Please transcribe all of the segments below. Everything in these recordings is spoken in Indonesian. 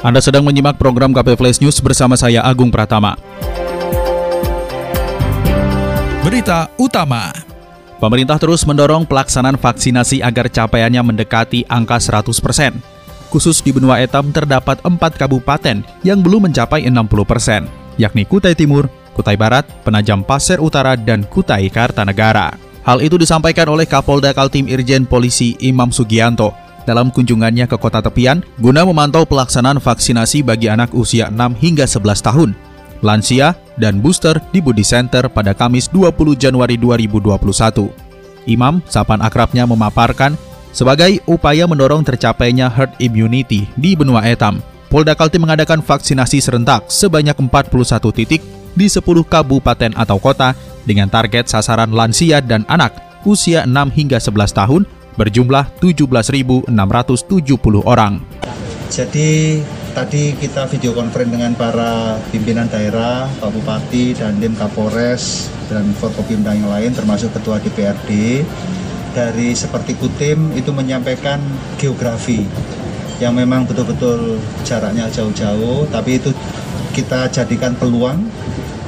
Anda sedang menyimak program KP Flash News bersama saya Agung Pratama. Berita utama. Pemerintah terus mendorong pelaksanaan vaksinasi agar capaiannya mendekati angka 100%. Khusus di benua etam terdapat empat kabupaten yang belum mencapai 60%, yakni Kutai Timur, Kutai Barat, Penajam Pasir Utara, dan Kutai Kartanegara. Hal itu disampaikan oleh Kapolda Kaltim Irjen Polisi Imam Sugianto dalam kunjungannya ke kota tepian guna memantau pelaksanaan vaksinasi bagi anak usia 6 hingga 11 tahun, lansia, dan booster di Budi Center pada Kamis 20 Januari 2021. Imam, sapan akrabnya memaparkan, sebagai upaya mendorong tercapainya herd immunity di benua etam, Polda Kaltim mengadakan vaksinasi serentak sebanyak 41 titik di 10 kabupaten atau kota dengan target sasaran lansia dan anak usia 6 hingga 11 tahun berjumlah 17.670 orang. Jadi tadi kita video conference dengan para pimpinan daerah, Pak Bupati, dan Dim Kapolres, dan Forkopimda yang lain termasuk Ketua DPRD. Dari seperti Kutim itu menyampaikan geografi yang memang betul-betul jaraknya jauh-jauh, tapi itu kita jadikan peluang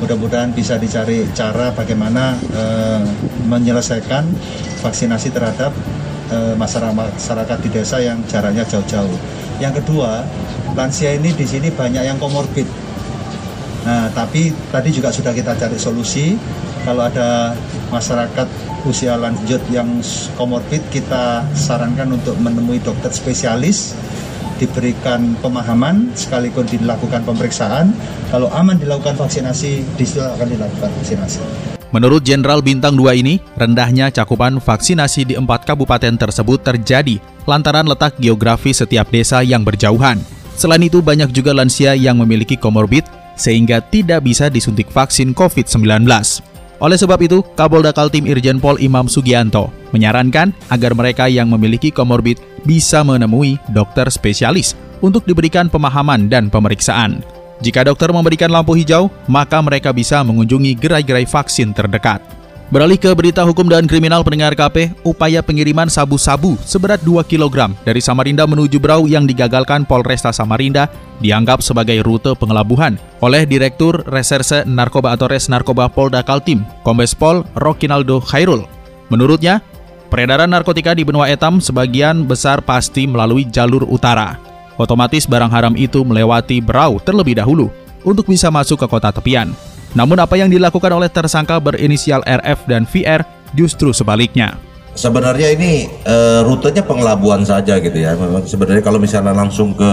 mudah-mudahan bisa dicari cara bagaimana eh, menyelesaikan vaksinasi terhadap Eh, masyarakat di desa yang jaraknya jauh-jauh. Yang kedua, lansia ini di sini banyak yang komorbid. Nah, tapi tadi juga sudah kita cari solusi. Kalau ada masyarakat usia lanjut yang komorbid, kita sarankan untuk menemui dokter spesialis, diberikan pemahaman, sekaligus dilakukan pemeriksaan. Kalau aman dilakukan vaksinasi, akan dilakukan vaksinasi. Menurut Jenderal Bintang 2 ini, rendahnya cakupan vaksinasi di empat kabupaten tersebut terjadi lantaran letak geografi setiap desa yang berjauhan. Selain itu, banyak juga lansia yang memiliki komorbid sehingga tidak bisa disuntik vaksin COVID-19. Oleh sebab itu, Kapolda Kaltim Irjen Pol Imam Sugianto menyarankan agar mereka yang memiliki komorbid bisa menemui dokter spesialis untuk diberikan pemahaman dan pemeriksaan. Jika dokter memberikan lampu hijau, maka mereka bisa mengunjungi gerai-gerai vaksin terdekat. Beralih ke berita hukum dan kriminal pendengar KP, upaya pengiriman sabu-sabu seberat 2 kg dari Samarinda menuju Brau yang digagalkan Polresta Samarinda dianggap sebagai rute pengelabuhan oleh Direktur Reserse Narkoba atau Res Narkoba Polda Kaltim, Kombes Pol Rokinaldo Khairul. Menurutnya, peredaran narkotika di benua etam sebagian besar pasti melalui jalur utara otomatis barang haram itu melewati Berau terlebih dahulu untuk bisa masuk ke kota tepian. Namun apa yang dilakukan oleh tersangka berinisial RF dan VR justru sebaliknya. Sebenarnya ini e, rutenya pengelabuan saja gitu ya. Memang sebenarnya kalau misalnya langsung ke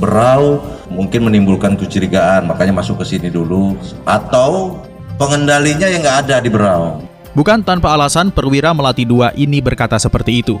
Berau mungkin menimbulkan kecurigaan, makanya masuk ke sini dulu. Atau pengendalinya yang nggak ada di Berau. Bukan tanpa alasan perwira melati dua ini berkata seperti itu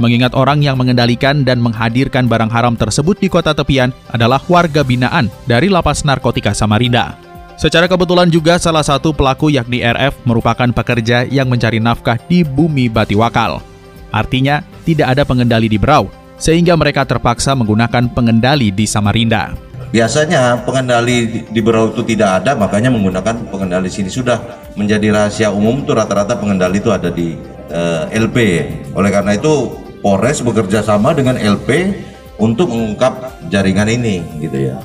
mengingat orang yang mengendalikan dan menghadirkan barang haram tersebut di kota tepian adalah warga binaan dari lapas narkotika Samarinda. Secara kebetulan juga salah satu pelaku yakni RF merupakan pekerja yang mencari nafkah di bumi Batiwakal. Artinya, tidak ada pengendali di Berau, sehingga mereka terpaksa menggunakan pengendali di Samarinda. Biasanya pengendali di Berau itu tidak ada, makanya menggunakan pengendali sini sudah menjadi rahasia umum tuh rata-rata pengendali itu ada di eh, LP. Oleh karena itu Polres bekerja sama dengan LP untuk mengungkap jaringan ini gitu ya.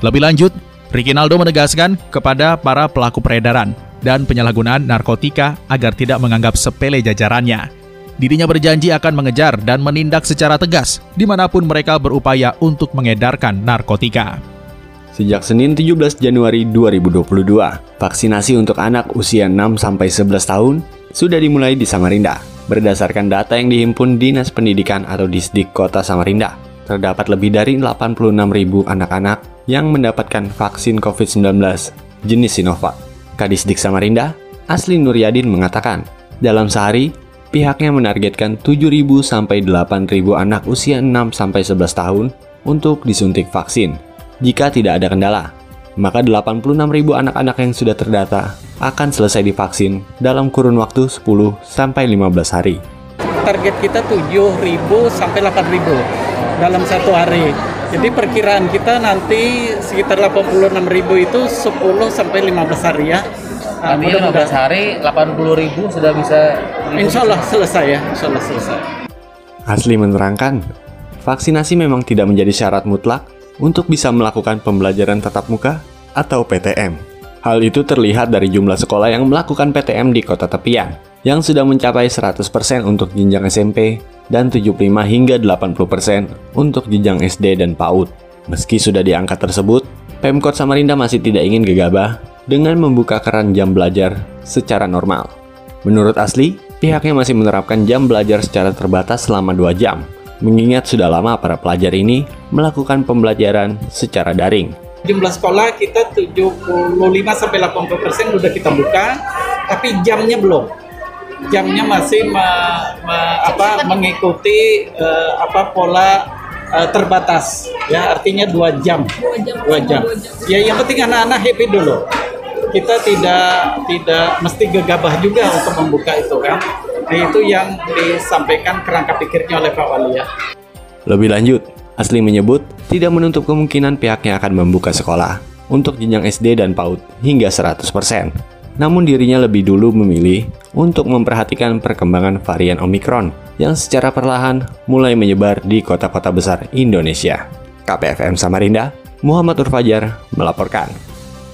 Lebih lanjut, Rikinaldo menegaskan kepada para pelaku peredaran dan penyalahgunaan narkotika agar tidak menganggap sepele jajarannya. Dirinya berjanji akan mengejar dan menindak secara tegas di mana pun mereka berupaya untuk mengedarkan narkotika. Sejak Senin 17 Januari 2022, vaksinasi untuk anak usia 6-11 tahun sudah dimulai di Samarinda. Berdasarkan data yang dihimpun Dinas Pendidikan atau Disdik Kota Samarinda, terdapat lebih dari 86.000 anak-anak yang mendapatkan vaksin COVID-19 jenis Sinovac. Kadisdik Samarinda, Asli Nuryadin mengatakan, dalam sehari, pihaknya menargetkan 7.000 sampai 8.000 anak usia 6 sampai 11 tahun untuk disuntik vaksin. jika tidak ada kendala. Maka 86.000 anak-anak yang sudah terdata akan selesai divaksin dalam kurun waktu 10 sampai 15 hari. Target kita 7.000 sampai 8.000 dalam satu hari. Jadi perkiraan kita nanti sekitar 86.000 itu 10 sampai 15 hari ya. Nah, Artinya 15 hari 80 ribu sudah bisa Insya Allah selesai ya, Insya Allah selesai. Asli menerangkan, vaksinasi memang tidak menjadi syarat mutlak untuk bisa melakukan pembelajaran tatap muka atau PTM. Hal itu terlihat dari jumlah sekolah yang melakukan PTM di kota tepian, yang sudah mencapai 100% untuk jenjang SMP dan 75 hingga 80% untuk jenjang SD dan PAUD. Meski sudah di angka tersebut, Pemkot Samarinda masih tidak ingin gegabah dengan membuka keran jam belajar secara normal. Menurut Asli, pihaknya masih menerapkan jam belajar secara terbatas selama 2 jam, mengingat sudah lama para pelajar ini melakukan pembelajaran secara daring. Jumlah sekolah kita 75 sampai 80 persen sudah kita buka, tapi jamnya belum. Jamnya masih me- me- apa, mengikuti eh, apa pola eh, terbatas, ya artinya dua jam. Dua jam. Ya yang penting anak-anak happy dulu. Kita tidak tidak mesti gegabah juga untuk membuka itu kan. Nah itu yang disampaikan kerangka pikirnya oleh Pak Wali ya. Lebih lanjut, Asli menyebut tidak menutup kemungkinan pihaknya akan membuka sekolah untuk jenjang SD dan PAUD hingga 100%. Namun dirinya lebih dulu memilih untuk memperhatikan perkembangan varian Omikron yang secara perlahan mulai menyebar di kota-kota besar Indonesia. KPFM Samarinda, Muhammad Urfajar melaporkan.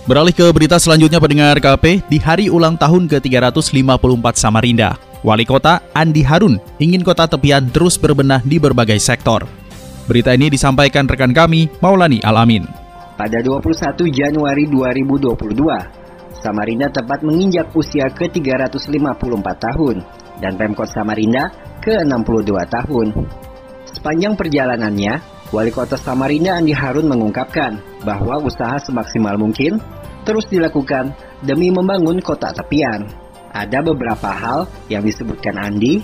Beralih ke berita selanjutnya pendengar KP, di hari ulang tahun ke-354 Samarinda, Wali Kota Andi Harun ingin kota tepian terus berbenah di berbagai sektor. Berita ini disampaikan rekan kami, Maulani Alamin. Pada 21 Januari 2022, Samarinda tepat menginjak usia ke-354 tahun dan Pemkot Samarinda ke-62 tahun. Sepanjang perjalanannya, Wali Kota Samarinda Andi Harun mengungkapkan bahwa usaha semaksimal mungkin terus dilakukan demi membangun kota tepian. Ada beberapa hal yang disebutkan Andi,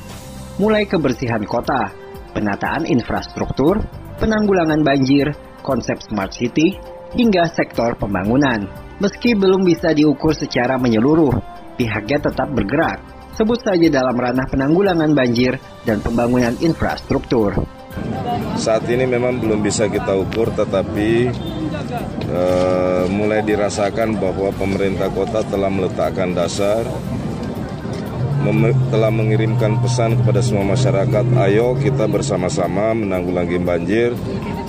mulai kebersihan kota, penataan infrastruktur, penanggulangan banjir, konsep smart city, hingga sektor pembangunan. Meski belum bisa diukur secara menyeluruh, pihaknya tetap bergerak, sebut saja dalam ranah penanggulangan banjir dan pembangunan infrastruktur. Saat ini memang belum bisa kita ukur, tetapi eh, mulai dirasakan bahwa pemerintah kota telah meletakkan dasar, telah mengirimkan pesan kepada semua masyarakat, ayo kita bersama-sama menanggulangi banjir.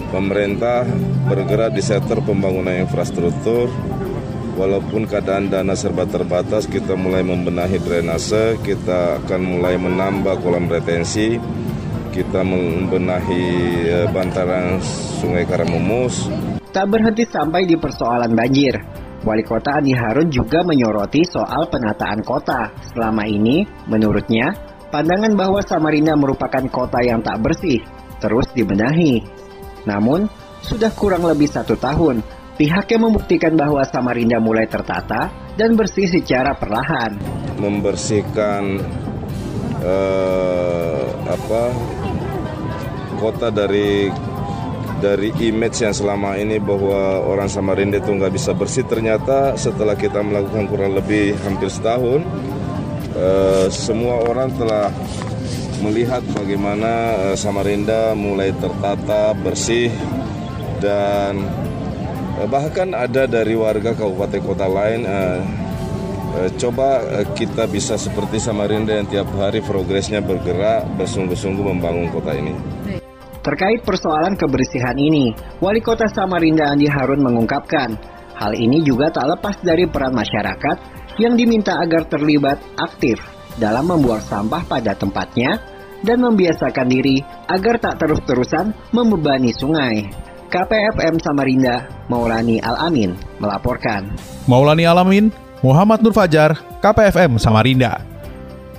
Pemerintah bergerak di sektor pembangunan infrastruktur, Walaupun keadaan dana serba terbatas, kita mulai membenahi drainase, kita akan mulai menambah kolam retensi, kita membenahi eh, bantaran Sungai Karamumus. Tak berhenti sampai di persoalan banjir. Wali Kota Andi Harun juga menyoroti soal penataan kota. Selama ini, menurutnya, pandangan bahwa Samarinda merupakan kota yang tak bersih terus dibenahi. Namun, sudah kurang lebih satu tahun, pihaknya membuktikan bahwa Samarinda mulai tertata dan bersih secara perlahan. membersihkan eh, apa kota dari dari image yang selama ini bahwa orang Samarinda itu nggak bisa bersih ternyata setelah kita melakukan kurang lebih hampir setahun eh, semua orang telah melihat bagaimana eh, Samarinda mulai tertata bersih dan eh, bahkan ada dari warga kabupaten kota lain coba kita bisa seperti Samarinda yang tiap hari progresnya bergerak bersungguh-sungguh membangun kota ini. Terkait persoalan kebersihan ini, Wali Kota Samarinda Andi Harun mengungkapkan, hal ini juga tak lepas dari peran masyarakat yang diminta agar terlibat aktif dalam membuang sampah pada tempatnya dan membiasakan diri agar tak terus-terusan membebani sungai. KPFM Samarinda, Maulani Al-Amin, melaporkan. Maulani Alamin, Muhammad Nur Fajar, KPFM Samarinda.